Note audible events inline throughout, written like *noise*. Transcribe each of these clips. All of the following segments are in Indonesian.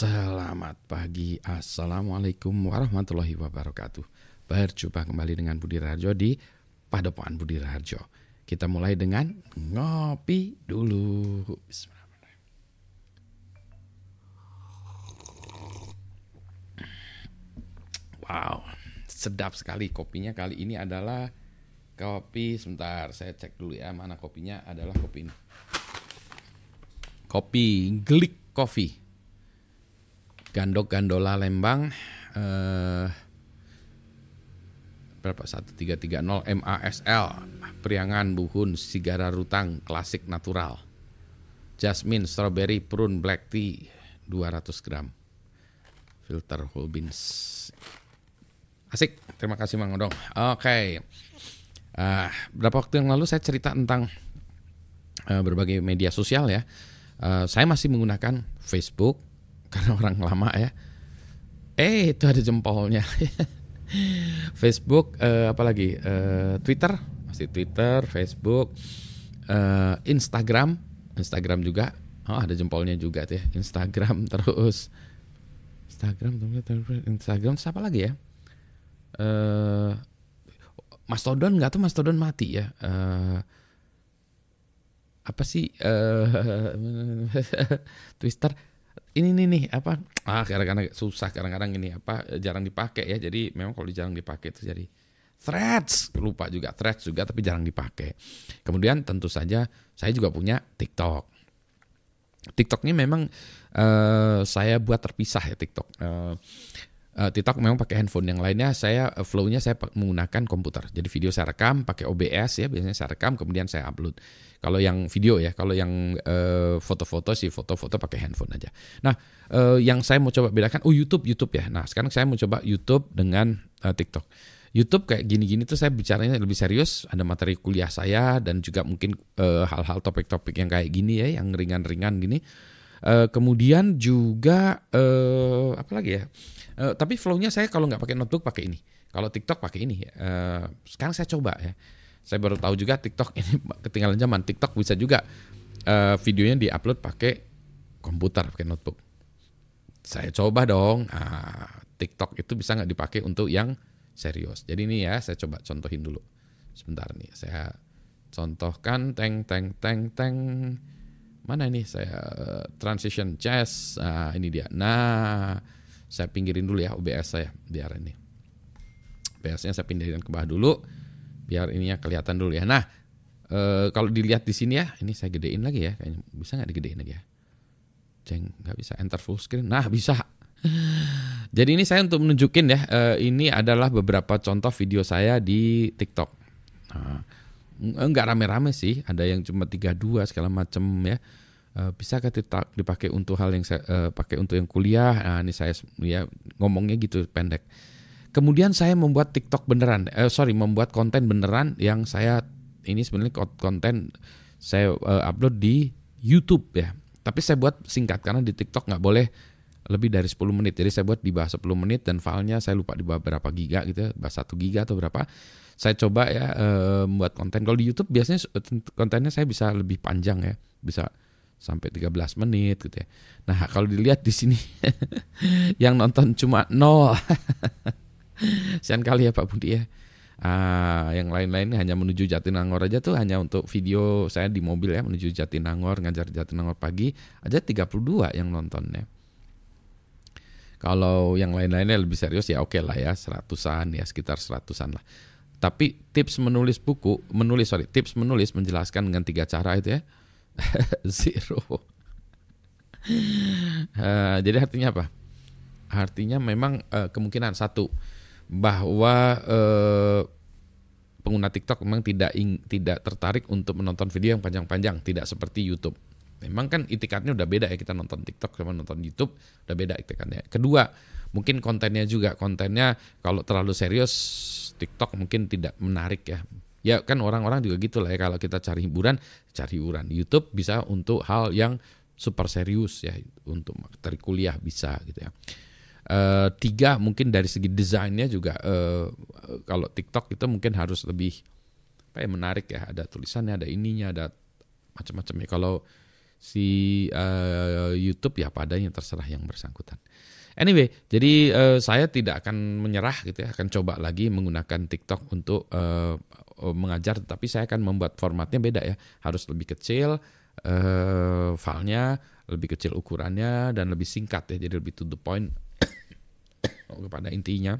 Selamat pagi, Assalamualaikum warahmatullahi wabarakatuh. Berjumpa kembali dengan Budi Rajo di Padepokan Budi Rajo Kita mulai dengan ngopi dulu. Wow, sedap sekali kopinya. Kali ini adalah kopi Sebentar, saya cek dulu ya mana kopinya adalah kopi ini. Kopi Glik Coffee Gandok Gandola Lembang eh, berapa? 1330 MASL Priangan Buhun Sigara Rutang Klasik Natural. Jasmine Strawberry Prune Black Tea 200 gram. Filter whole beans. Asik. Terima kasih Mang Odong. Oke. Okay. uh, berapa waktu yang lalu saya cerita tentang uh, berbagai media sosial ya. Uh, saya masih menggunakan Facebook karena orang lama ya. Eh itu ada jempolnya. *laughs* Facebook, uh, apalagi uh, Twitter, masih Twitter, Facebook, uh, Instagram, Instagram juga. Oh ada jempolnya juga tuh ya. Instagram *laughs* terus. Instagram, Instagram siapa lagi ya? Uh, Mastodon nggak tuh Mastodon mati ya. Uh, apa sih uh, *laughs* Twitter ini nih nih apa? Ah kadang-kadang susah kadang-kadang ini apa jarang dipakai ya. Jadi memang kalau jarang dipakai itu jadi threads lupa juga threads juga tapi jarang dipakai. Kemudian tentu saja saya juga punya TikTok. TikTok ini memang uh, saya buat terpisah ya TikTok. Uh, uh, TikTok memang pakai handphone yang lainnya saya uh, flow-nya saya menggunakan komputer jadi video saya rekam pakai OBS ya biasanya saya rekam kemudian saya upload kalau yang video ya, kalau yang uh, foto-foto sih foto-foto pakai handphone aja. Nah, uh, yang saya mau coba bedakan, oh YouTube, YouTube ya. Nah, sekarang saya mau coba YouTube dengan uh, TikTok. YouTube kayak gini-gini tuh saya bicaranya lebih serius, ada materi kuliah saya dan juga mungkin hal hal-hal topik-topik yang kayak gini ya, yang ringan-ringan gini. Uh, kemudian juga uh, apa lagi ya? Uh, tapi flow-nya saya kalau nggak pakai notebook pakai ini. Kalau TikTok pakai ini. Uh, sekarang saya coba ya. Saya baru tahu juga TikTok *laughs* ini ketinggalan zaman. TikTok bisa juga uh, videonya diupload pakai komputer, pakai notebook. Saya coba dong. Nah, TikTok itu bisa nggak dipakai untuk yang serius. Jadi ini ya, saya coba contohin dulu. Sebentar nih, saya contohkan teng teng teng teng mana ini saya transition jazz nah, ini dia nah saya pinggirin dulu ya OBS saya biar ini OBS-nya saya pindahin ke bawah dulu biar ininya kelihatan dulu ya. Nah, e, kalau dilihat di sini ya, ini saya gedein lagi ya, kayaknya bisa nggak digedein lagi ya? Ceng, nggak bisa enter full screen. Nah, bisa. *laughs* Jadi ini saya untuk menunjukin ya, e, ini adalah beberapa contoh video saya di TikTok. Nah, enggak rame-rame sih, ada yang cuma 32 segala macam ya. E, bisa ke TikTok dipakai untuk hal yang saya e, pakai untuk yang kuliah. Nah, ini saya ya ngomongnya gitu pendek. Kemudian saya membuat TikTok beneran, eh, sorry membuat konten beneran yang saya ini sebenarnya konten saya uh, upload di YouTube ya. Tapi saya buat singkat karena di TikTok nggak boleh lebih dari 10 menit. Jadi saya buat di bawah 10 menit dan filenya saya lupa di bawah berapa giga gitu ya, bawah 1 giga atau berapa. Saya coba ya uh, membuat konten. Kalau di YouTube biasanya kontennya saya bisa lebih panjang ya, bisa sampai 13 menit gitu ya. Nah, kalau dilihat di sini *laughs* yang nonton cuma nol. *laughs* Sian kali ya Pak Budi ya. Uh, yang lain-lain hanya menuju Jatinangor aja tuh hanya untuk video saya di mobil ya menuju Jatinangor ngajar Jatinangor pagi aja 32 yang nontonnya. Kalau yang lain-lainnya lebih serius ya oke okay lah ya seratusan ya sekitar seratusan lah. Tapi tips menulis buku, menulis sorry, tips menulis menjelaskan dengan tiga cara itu ya *laughs* zero. uh, jadi artinya apa? Artinya memang uh, kemungkinan satu bahwa eh, pengguna TikTok memang tidak ing, tidak tertarik untuk menonton video yang panjang-panjang, tidak seperti YouTube. Memang kan itikatnya udah beda ya kita nonton TikTok sama nonton YouTube udah beda itikatnya. Kedua, mungkin kontennya juga kontennya kalau terlalu serius TikTok mungkin tidak menarik ya. Ya kan orang-orang juga gitu lah ya kalau kita cari hiburan, cari hiburan. YouTube bisa untuk hal yang super serius ya untuk materi kuliah bisa gitu ya. Uh, tiga mungkin dari segi desainnya juga uh, kalau TikTok itu mungkin harus lebih apa ya menarik ya ada tulisannya ada ininya ada macam-macam ya kalau si uh, YouTube ya padanya terserah yang bersangkutan. Anyway, jadi uh, saya tidak akan menyerah gitu ya, akan coba lagi menggunakan TikTok untuk uh, mengajar, tapi saya akan membuat formatnya beda ya, harus lebih kecil, uh, filenya lebih kecil ukurannya dan lebih singkat ya, jadi lebih to the point. *coughs* Kepada intinya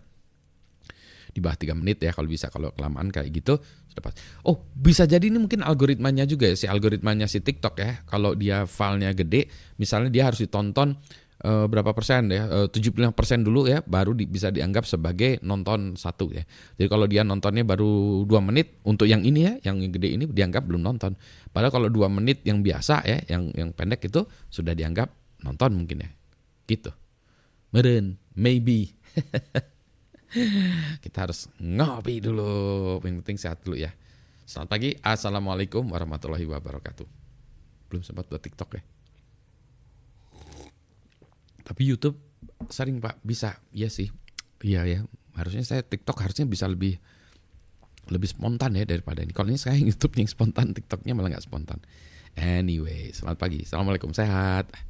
di bawah tiga menit ya kalau bisa kalau kelamaan kayak gitu sudah pas. Oh bisa jadi ini mungkin algoritmanya juga ya si algoritmanya si TikTok ya. Kalau dia filenya gede misalnya dia harus ditonton uh, berapa persen ya uh, 75 persen dulu ya baru di, bisa dianggap sebagai nonton satu ya jadi kalau dia nontonnya baru dua menit untuk yang ini ya yang gede ini dianggap belum nonton padahal kalau dua menit yang biasa ya yang yang pendek itu sudah dianggap nonton mungkin ya gitu meren maybe *laughs* Kita harus ngopi dulu. Yang penting sehat dulu ya. Selamat pagi. Assalamualaikum warahmatullahi wabarakatuh. Belum sempat buat TikTok ya. Tapi YouTube sering Pak bisa. Iya sih. Iya ya. Harusnya saya TikTok harusnya bisa lebih lebih spontan ya daripada ini. Kalau ini saya *laughs* YouTube yang spontan, TikToknya malah nggak spontan. Anyway, selamat pagi. Assalamualaikum sehat.